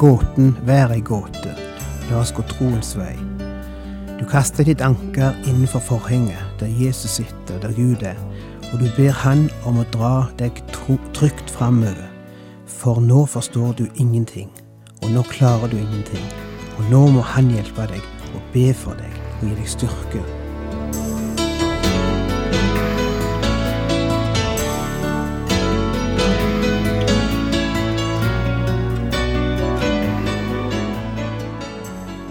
gåten være ei gåte. La oss gå troens vei. Du kaster ditt anker innenfor forhenget, der Jesus sitter, der Gud er, og du ber Han om å dra deg trygt framover. For nå forstår du ingenting, og nå klarer du ingenting. Og nå må Han hjelpe deg og be for deg og gi deg styrke.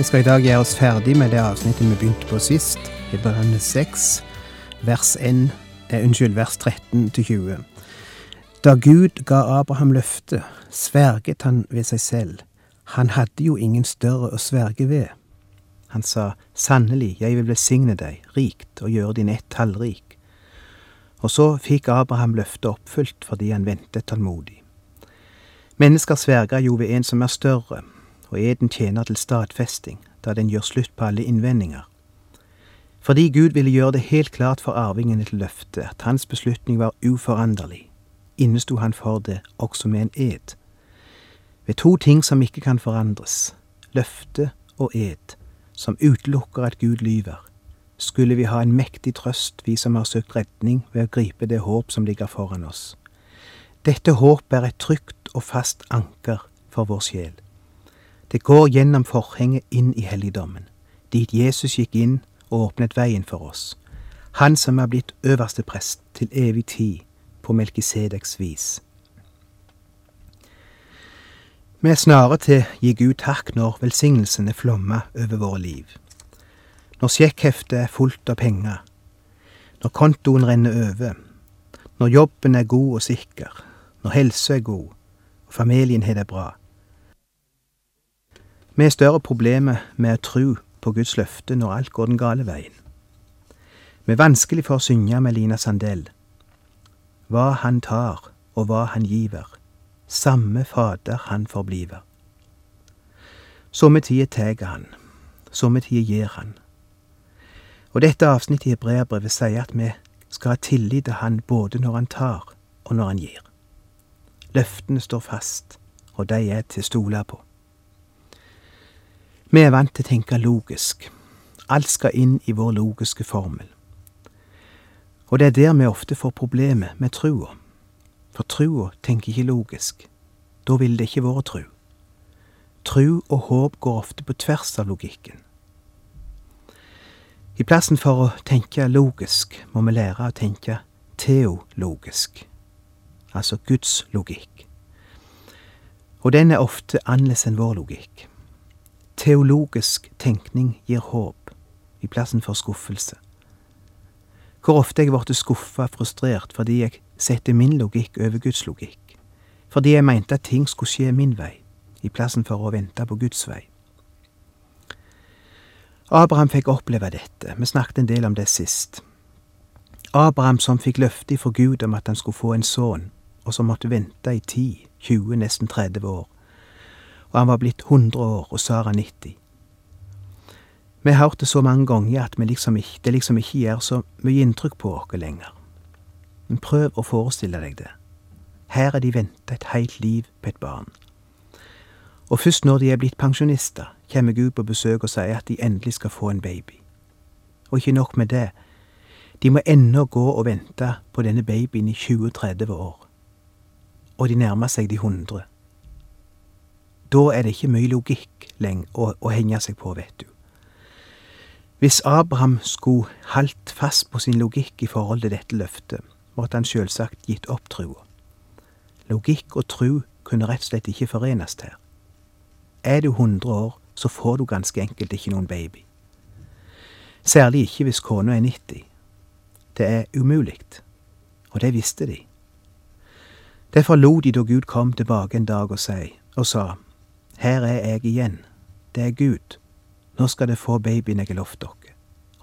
Vi skal i dag gjøre oss ferdig med det avsnittet vi begynte på sist, Hebreerne 6, vers 1, eh, unnskyld, vers 13-20. Da Gud ga Abraham løftet, sverget han ved seg selv. Han hadde jo ingen større å sverge ved. Han sa, Sannelig, jeg vil velsigne deg rikt og gjøre din ett tallrik. Og så fikk Abraham løftet oppfylt fordi han ventet tålmodig. Mennesker sverger jo ved en som er større, og eden tjener til stadfesting, da den gjør slutt på alle innvendinger. Fordi Gud ville gjøre det helt klart for arvingene til løftet at hans beslutning var uforanderlig, innesto han for det også med en ed. Ved to ting som ikke kan forandres, løfte og ed, som utelukker at Gud lyver, skulle vi ha en mektig trøst, vi som har søkt redning ved å gripe det håp som ligger foran oss. Dette håp er et trygt og fast anker for vår sjel. Det går gjennom forhenget inn i helligdommen, dit Jesus gikk inn og åpnet veien for oss, han som er blitt øverste prest til evig tid på Melkisedeks vis. Vi er snare til å gi Gud takk når velsignelsene flommer over våre liv, når sjekkheftet er fullt av penger, når kontoen renner over, når jobben er god og sikker, når helsa er god. Og familien har det bra vi har større problemer med å tro på Guds løfte når alt går den gale veien. Vi er vanskelig for å synge med Lina Sandell. Hva han tar og hva han giver, samme Fader han forbliver. Somme tider tar han, somme tider gir han. Og dette avsnittet i Hebreabrevet sier at vi skal ha tillit til han både når han tar og når han gir. Løftene står fast, og de er til å stole på. Vi er vant til å tenke logisk. Alt skal inn i vår logiske formel. Og det er der vi ofte får problemet med trua. For trua tenker ikke logisk. Da ville det ikke vært tru. Tru og håp går ofte på tvers av logikken. I plassen for å tenke logisk må vi lære å tenke teologisk, altså Guds logikk. Og den er ofte annerledes enn vår logikk. Teologisk tenkning gir håp i plassen for skuffelse. Hvor ofte jeg ble skuffa frustrert fordi jeg setter min logikk over Guds logikk, fordi jeg mente at ting skulle skje min vei, i plassen for å vente på Guds vei. Abraham fikk oppleve dette, vi snakket en del om det sist. Abraham som fikk løfte fra Gud om at han skulle få en sønn, og som måtte vente i 10, 20, nesten 30 år og han var blitt 100 år og Sara 90. Vi har hørt det så mange ganger at liksom ikke, det liksom ikke gjør så mye inntrykk på oss lenger. Men prøv å forestille deg det. Her er de venta et helt liv på et barn. Og først når de er blitt pensjonister, kommer Gud på besøk og sier at de endelig skal få en baby. Og ikke nok med det, de må ennå gå og vente på denne babyen i 20-30 år. Og de nærmer seg de 100. Da er det ikke mye logikk lenger å, å henge seg på, vet du. Hvis Abraham skulle holdt fast på sin logikk i forhold til dette løftet, måtte han selvsagt gitt opp trua. Logikk og tru kunne rett og slett ikke forenes her. Er du 100 år, så får du ganske enkelt ikke noen baby. Særlig ikke hvis kona er 90. Det er umulig, og det visste de. Derfor lo de da Gud kom tilbake en dag og, si, og sa, Her er jeg igjen, det er Gud, nå skal dere få babyen jeg har lovt dere.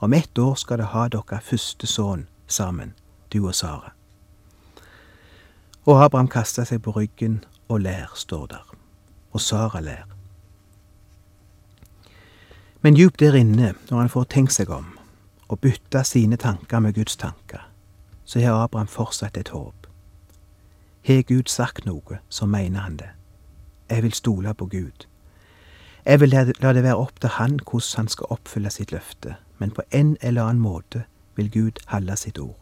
Om ett år skal dere ha deres første sønn sammen, du og Sara. Og Abraham kasta seg på ryggen og lær, står der, og Sara lær. Men djupt der inne, når han får tenkt seg om, og bytta sine tanker med Guds tanker, så har Abraham fortsatt et håp. Har Gud sagt noe, så mener han det. Jeg vil stole på Gud. Jeg vil la det være opp til han hvordan han skal oppfylle sitt løfte, men på en eller annen måte vil Gud holde sitt ord.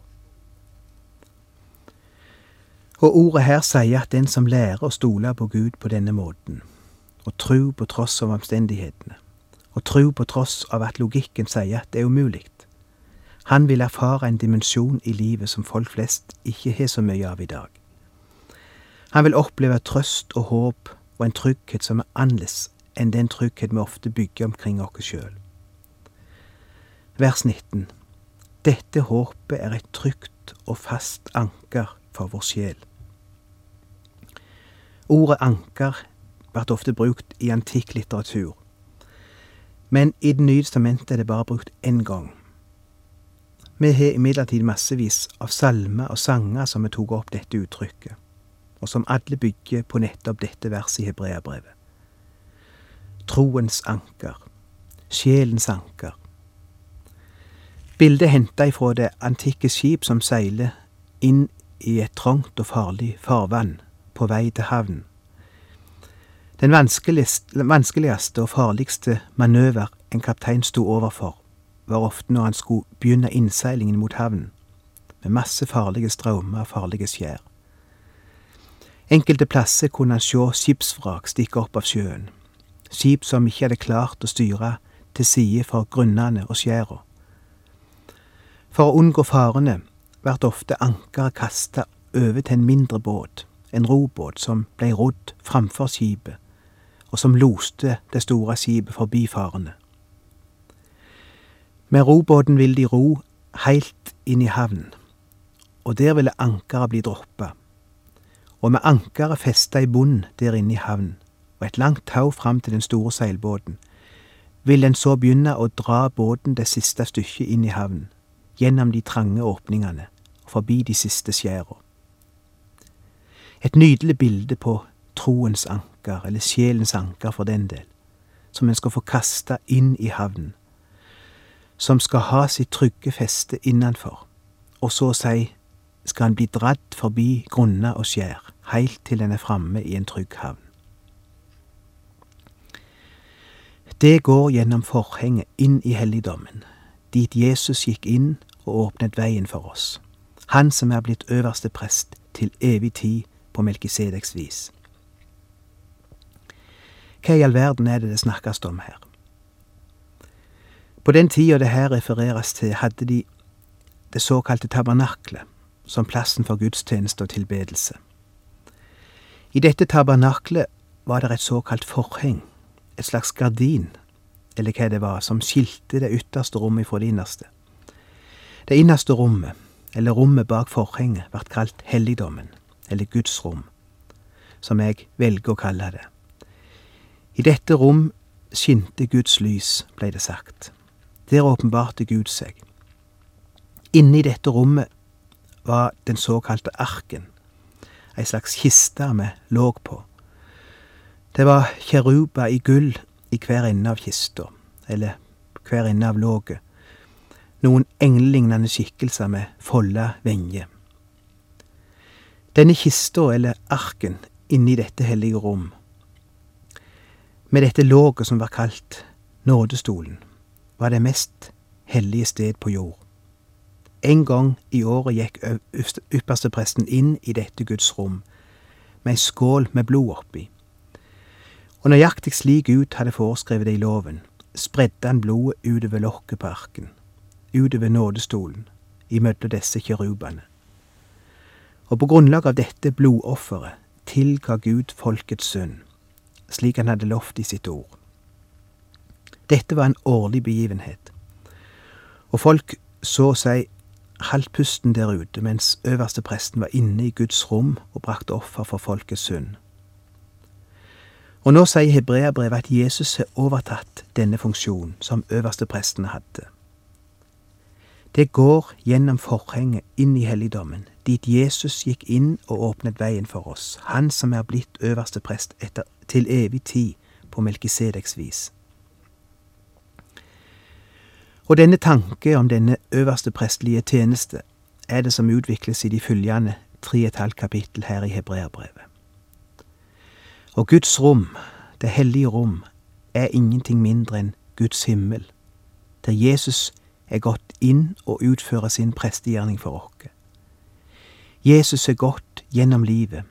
Og ordet her sier at den som lærer å stole på Gud på denne måten, og tro på tross av omstendighetene, og tro på tross av at logikken sier at det er umulig, han vil erfare en dimensjon i livet som folk flest ikke har så mye av i dag. Han vil oppleve trøst og håp og en trygghet som er annerledes enn den trygghet vi ofte bygger omkring oss sjøl. Vers 19. Dette håpet er et trygt og fast anker for vår sjel. Ordet anker ble ofte brukt i antikk litteratur, men i Det nye testamentet er det bare brukt én gang. Vi har imidlertid massevis av salmer og sanger som har tatt opp dette uttrykket, og som alle bygger på nettopp dette verset i Hebreabrevet. Troens anker, sjelens anker. Bildet henta ifra det antikke skip som seiler inn i et trangt og farlig farvann på vei til havn. Den vanskeligste og farligste manøver en kaptein sto overfor, var ofte når han skulle begynne innseilingen mot havnen, med masse farlige strømmer og farlige skjær. Enkelte plasser kunne han sjå skipsvrak stikke opp av sjøen, skip som ikke hadde klart å styre til side for grunnene og skjæra. For å unngå farene vart ofte ankeret kasta over til en mindre båt, en robåt som blei rodd framfor skipet, og som loste det store skipet forbi farene. Med robåten ville de ro heilt inn i havn, og der ville ankeret bli droppa. Og med ankeret festa i bund der inne i havn, og et langt tau fram til den store seilbåten, ville en så begynne å dra båten det siste stykket inn i havn, gjennom de trange åpningene og forbi de siste skjæra. Et nydelig bilde på troens anker, eller sjelens anker for den del, som en skal få kasta inn i havnen som skal ha sitt trygge feste innanfor, og så å si skal han bli dratt forbi grunner og skjær, heilt til en er framme i en trygg havn. Det går gjennom forhenget inn i helligdommen, dit Jesus gikk inn og åpnet veien for oss, han som er blitt øverste prest til evig tid på Melkisedeks vis. Hva i all verden er det det snakkes om her? På den tida det her refereres til, hadde de det såkalte tabernaklet som plassen for gudstjeneste og tilbedelse. I dette tabernaklet var det et såkalt forheng, et slags gardin, eller hva det var, som skilte det ytterste rommet fra det innerste. Det innerste rommet, eller rommet bak forhenget, ble kalt helligdommen, eller Guds rom, som jeg velger å kalle det. I dette rom skinte Guds lys, blei det sagt. Der åpenbarte Gud seg. Inne i dette rommet var den såkalte arken, ei slags kiste med låg på. Det var kjeruber i gull i hver ende av kista, eller hver ende av låget. Noen englelignende skikkelser med folda venger. Denne kista, eller arken, inni dette hellige rom, med dette låget som var kalt nådestolen, var det mest hellige sted på jord. En gang i året gikk ypperstepresten inn i dette Guds rom, med ei skål med blod oppi. Og nøyaktig slik Gud hadde foreskrevet det i loven, spredde han blodet utover lokket på arken, utover nådestolen, imellom disse kirubene. Og på grunnlag av dette blodofferet tilga Gud folkets synd, slik han hadde lovt i sitt ord. Dette var en årlig begivenhet, og folk så seg halvpusten der ute mens øverste presten var inne i Guds rom og brakte offer for folkets synd. Og nå sier hebreabrevet at Jesus har overtatt denne funksjonen som øverste presten hadde. Det går gjennom forhenget inn i helligdommen, dit Jesus gikk inn og åpnet veien for oss, han som er blitt øverste prest etter, til evig tid på Melkisedeks vis. Og denne tanke om denne øverste prestelige tjeneste er det som utvikles i de følgende tre et halvt kapittel her i Hebreabrevet. Og Guds rom, det hellige rom, er ingenting mindre enn Guds himmel, der Jesus er gått inn og utfører sin prestegjerning for oss. Jesus er gått gjennom livet,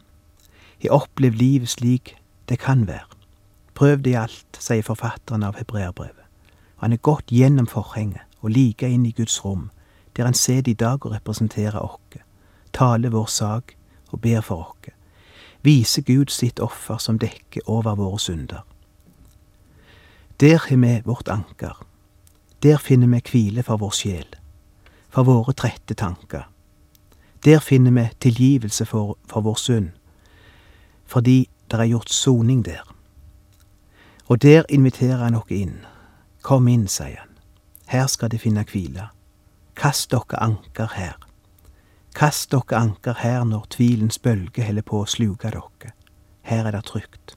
har opplevd livet slik det kan være. Prøv i alt, sier forfatteren av hebreerbrevet. Han er gått gjennom forhenget og like inn i Guds rom, der han sitter i dag og representerer oss, taler vår sak og ber for oss, viser Gud sitt offer som dekker over våre synder. Der har vi vårt anker. Der finner vi hvile for vår sjel, for våre trette tanker. Der finner vi tilgivelse for, for vår synd, fordi det er gjort soning der. Og der inviterer han oss inn. Kom inn, sier han. Her skal de finne hvile. Kast dere anker her. Kast dere anker her når tvilens bølge holder på å sluke dere. Her er det trygt.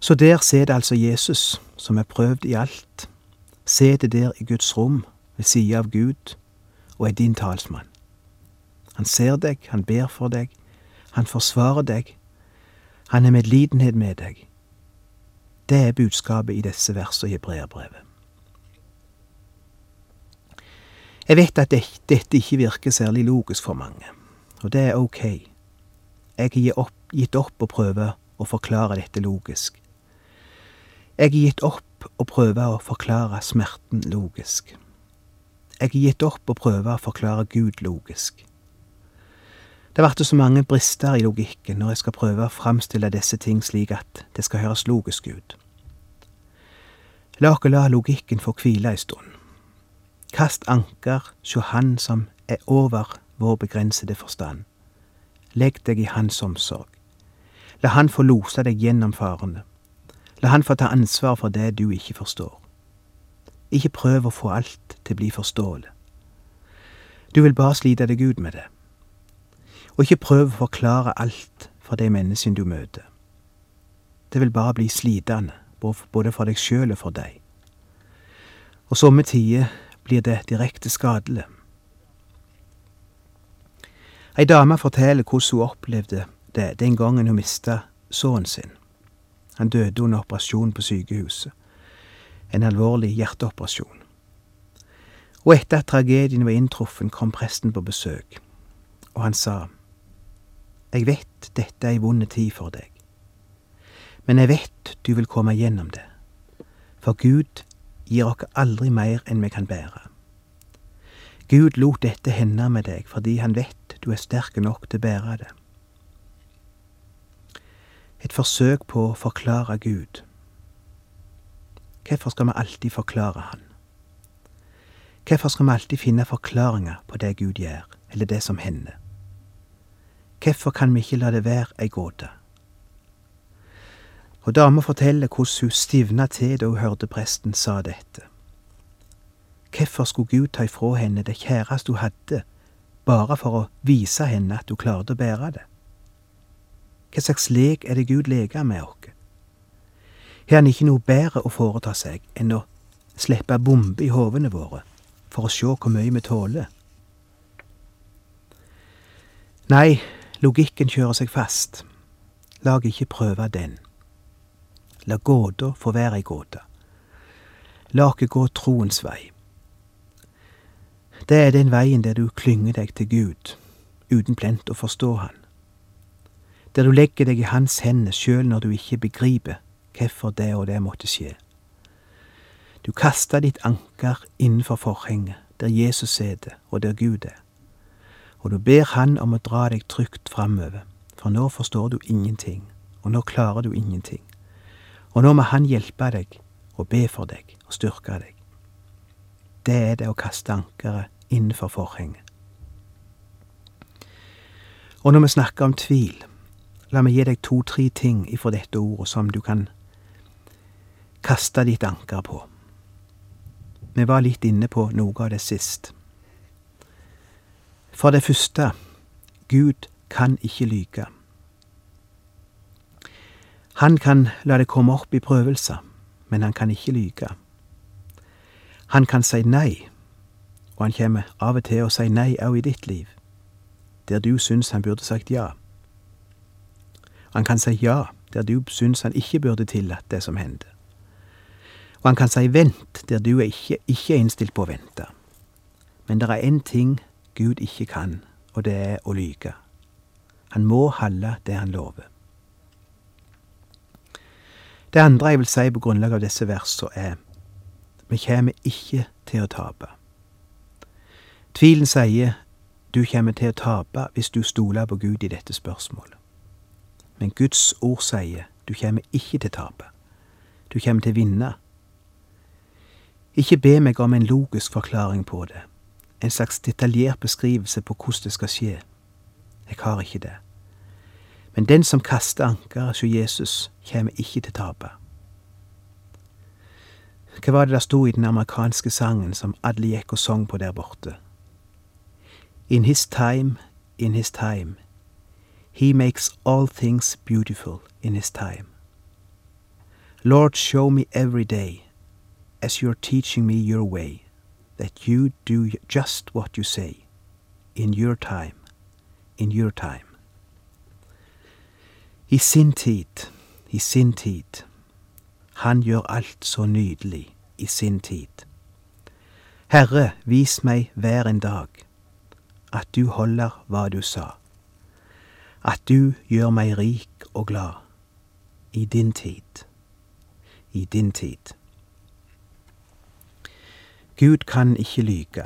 Så der sitter altså Jesus, som er prøvd i alt, sitter der i Guds rom ved sida av Gud og er din talsmann. Han ser deg, han ber for deg, han forsvarer deg, han er medlidenhet med deg. Det er budskapet i disse versene i Hebreabrevet. Jeg vet at dette ikke virker særlig logisk for mange, og det er ok. Jeg har gitt opp å prøve å forklare dette logisk. Jeg har gitt opp å prøve å forklare smerten logisk. Jeg har gitt opp å prøve å forklare Gud logisk. Det blir så mange brister i logikken når jeg skal prøve å framstille disse ting slik at det skal høres logisk ut. La oss la logikken få hvile ei stund. Kast anker sjå Han som er over vår begrensede forstand. Legg deg i Hans omsorg. La Han få lose deg gjennom farene. La Han få ta ansvar for det du ikke forstår. Ikke prøv å få alt til å bli forståelig. Du vil bare slite deg ut med det. Og ikke prøv å forklare alt for de menneskene du møter. Det vil bare bli slitende, både for deg sjøl og for deg. Og somme tider blir det direkte skadelig. Ei dame forteller hvordan hun opplevde det den gangen hun mista sønnen sin. Han døde under operasjon på sykehuset. En alvorlig hjerteoperasjon. Og etter at tragedien var inntruffen, kom presten på besøk, og han sa, jeg vet dette er ei vond tid for deg, men jeg vet du vil komme gjennom det, for Gud gir oss aldri mer enn vi kan bære. Gud lot dette hende med deg fordi han vet du er sterk nok til å bære det. Et forsøk på å forklare Gud. Hvorfor skal vi alltid forklare Han? Hvorfor skal vi alltid finne forklaringer på det Gud gjør, eller det som hender? Hvorfor kan vi ikke la det være ei gåte? Og dama forteller hvordan hun stivna til da hun hørte presten sa dette. Hvorfor skulle Gud ta ifra henne det kjæreste hun hadde, bare for å vise henne at hun klarte å bære det? Hva slags lek er det Gud leker med oss? Har han ikke noe bedre å foreta seg enn å slippe bombe i hovene våre for å se hvor mye vi tåler? Nei, Logikken kjører seg fast. La ikke prøve den. La gåta få være ei gåte. La oss gå troens vei. Det er den veien der du klynger deg til Gud, uten plent å forstå Han. Der du legger deg i Hans hender sjøl når du ikke begriper hvorfor det og det måtte skje. Du kaster ditt anker innenfor forhenget, der Jesus sitter, og der Gud er og du ber Han om å dra deg trygt framover, for nå forstår du ingenting, og nå klarer du ingenting, og nå må Han hjelpe deg og be for deg og styrke deg. det er det å kaste ankeret innenfor forhenget. Og når vi snakker om tvil, la meg gi deg to-tre ting ifra dette ordet som du kan kaste ditt anker på. Vi var litt inne på noe av det sist. For det første, Gud kan ikke lyge. Han kan la det komme opp i prøvelser, men han kan ikke lyge. Han kan si nei, og han kommer av og til å si nei òg i ditt liv, der du syns han burde sagt ja. Han kan si ja der du syns han ikke burde tillatt det som hendte. Og han kan si vent der du er ikke, ikke er innstilt på å vente. Men det er én ting Gud ikke kan, og det er å lyge. Han må holde det han lover. Det andre jeg vil si på grunnlag av disse versene, er vi kommer ikke til å tape. Tvilen sier du kommer til å tape hvis du stoler på Gud i dette spørsmålet. Men Guds ord sier du kommer ikke til å tape. Du kommer til å vinne. Ikke be meg om en logisk forklaring på det, en slags detaljert beskrivelse på hvordan det skal skje. Jeg har ikke det. Men den som kaster ankeret hos Jesus, kommer ikke til tape. Hva var det der sto i den amerikanske sangen som alle gikk og sang på der borte? In his time, in his time, he makes all things beautiful in his time. Lord, show me every day, as you're teaching me your way, that you do just what you say, in your time, in your time. I sin tid, i sin tid. Han gjør alt så nydelig i sin tid. Herre, vis meg hver en dag at du holder hva du sa, at du gjør meg rik og glad i din tid, i din tid. Gud kan ikke lyge,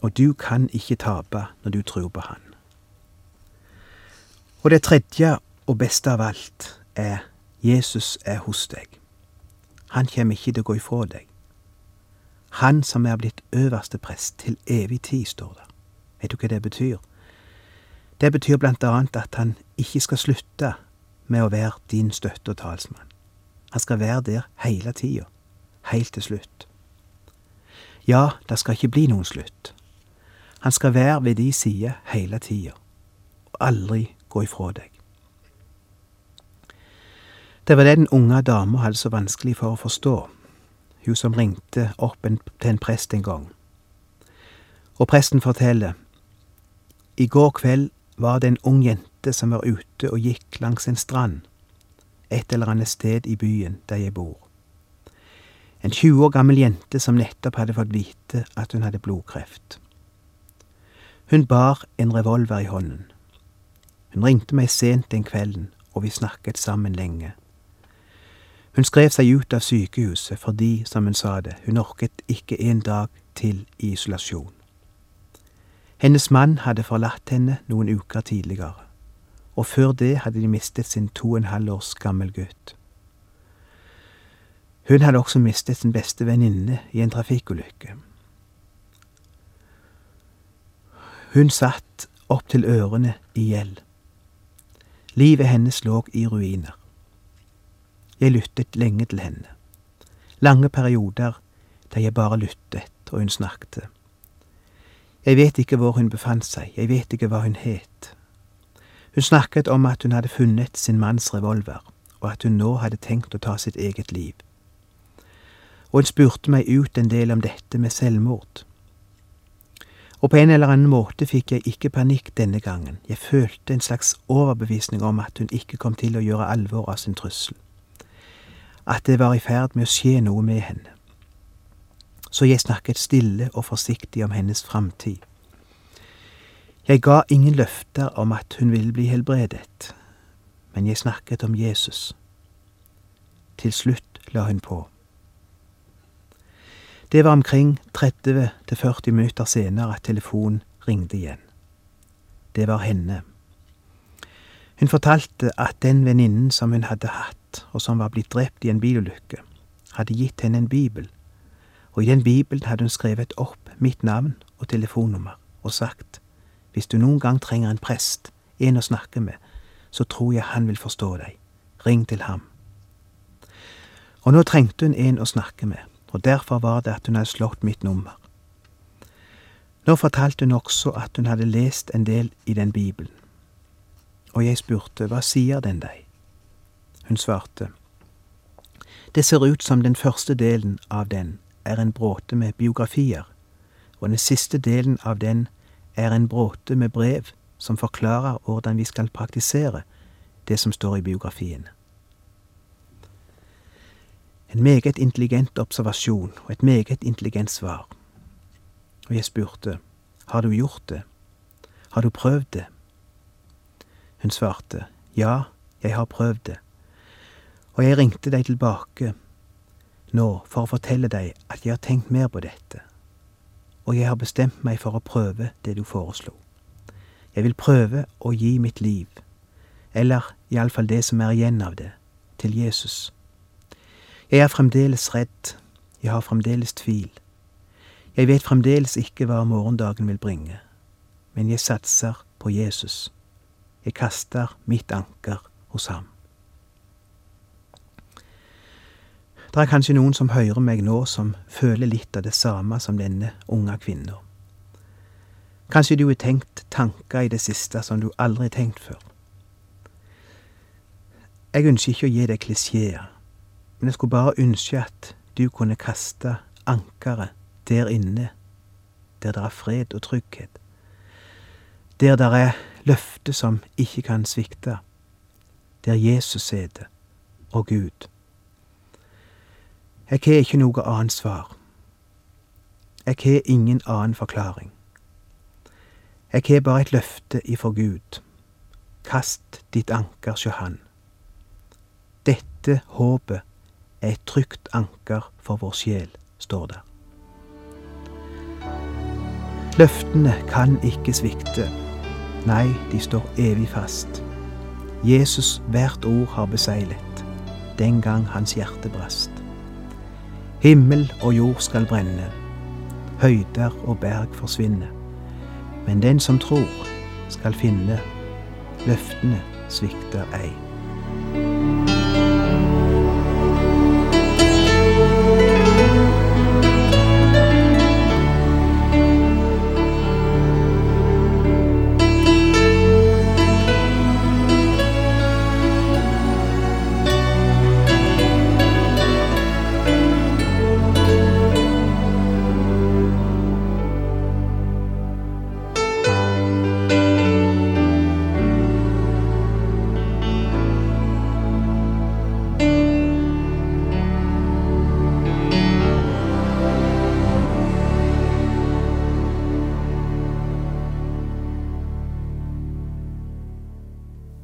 og du kan ikke tape når du tror på Han. Og det tredje og beste av alt er Jesus er hos deg. Han kommer ikke til å gå ifra deg. Han som er blitt øverste prest til evig tid, står det. Vet du hva det betyr? Det betyr blant annet at han ikke skal slutte med å være din støtte og talsmann. Han skal være der hele tida, helt til slutt. Ja, det skal ikke bli noen slutt. Han skal være ved de side hele tida, og aldri gå ifra deg. Det var det den unge dama hadde så vanskelig for å forstå, hun som ringte opp en, til en prest en gang. Og presten forteller, i går kveld var det en ung jente som var ute og gikk langs en strand, et eller annet sted i byen der jeg bor. En 20 år gammel jente som nettopp hadde fått vite at hun hadde blodkreft. Hun bar en revolver i hånden. Hun ringte meg sent den kvelden, og vi snakket sammen lenge. Hun skrev seg ut av sykehuset fordi, som hun sa det, hun orket ikke en dag til i isolasjon. Hennes mann hadde forlatt henne noen uker tidligere, og før det hadde de mistet sin to og en halv års gammel gutt. Hun hadde også mistet sin beste venninne i en trafikkulykke. Hun satt opp til ørene i gjeld. Livet hennes lå i ruiner. Jeg lyttet lenge til henne. Lange perioder der jeg bare lyttet og hun snakket. Jeg vet ikke hvor hun befant seg, jeg vet ikke hva hun het. Hun snakket om at hun hadde funnet sin manns revolver, og at hun nå hadde tenkt å ta sitt eget liv. Og hun spurte meg ut en del om dette med selvmord. Og på en eller annen måte fikk jeg ikke panikk denne gangen, jeg følte en slags overbevisning om at hun ikke kom til å gjøre alvor av sin trussel at det var i ferd med å skje noe med henne. Så jeg snakket stille og forsiktig om hennes framtid. Jeg ga ingen løfter om at hun ville bli helbredet, men jeg snakket om Jesus. Til slutt la hun på. Det var omkring 30–40 minutter senere at telefonen ringte igjen. Det var henne. Hun fortalte at den venninnen som hun hadde hatt, og som var blitt drept i en bilulykke, hadde gitt henne en bibel, Og i den bibelen hadde hun skrevet opp mitt navn og telefonnummer og sagt hvis du noen gang trenger en prest, en å snakke med, så tror jeg han vil forstå deg. Ring til ham. Og nå trengte hun en å snakke med, og derfor var det at hun hadde slått mitt nummer. Nå fortalte hun også at hun hadde lest en del i den bibelen, og jeg spurte hva sier den deg? Hun svarte, det ser ut som den første delen av den er en bråte med biografier, og den siste delen av den er en bråte med brev som forklarer hvordan vi skal praktisere det som står i biografien. En meget intelligent observasjon og et meget intelligent svar. Og jeg spurte, har du gjort det? Har du prøvd det? Hun svarte, ja, jeg har prøvd det. Og jeg ringte deg tilbake nå for å fortelle deg at jeg har tenkt mer på dette, og jeg har bestemt meg for å prøve det du foreslo. Jeg vil prøve å gi mitt liv, eller iallfall det som er igjen av det, til Jesus. Jeg er fremdeles redd, jeg har fremdeles tvil. Jeg vet fremdeles ikke hva morgendagen vil bringe, men jeg satser på Jesus. Jeg kaster mitt anker hos ham. Det er kanskje noen som hører meg nå, som føler litt av det samme som denne unge kvinna. Kanskje du har tenkt tanker i det siste som du aldri har tenkt før. Jeg ønsker ikke å gi deg klisjeer, men jeg skulle bare ønske at du kunne kaste ankeret der inne, der det er fred og trygghet, der det er løfter som ikke kan svikte, der Jesus sitter, og Gud. Jeg har ikke noe annet svar. Jeg har ingen annen forklaring. Jeg har bare et løfte ifra Gud. Kast ditt anker sjå Han. Dette håpet et trygt anker for vår sjel, står det. Løftene kan ikke svikte. Nei, de står evig fast. Jesus hvert ord har beseglet, den gang hans hjerte brast. Himmel og jord skal brenne, høyder og berg forsvinne. Men den som tror, skal finne, løftene svikter ei.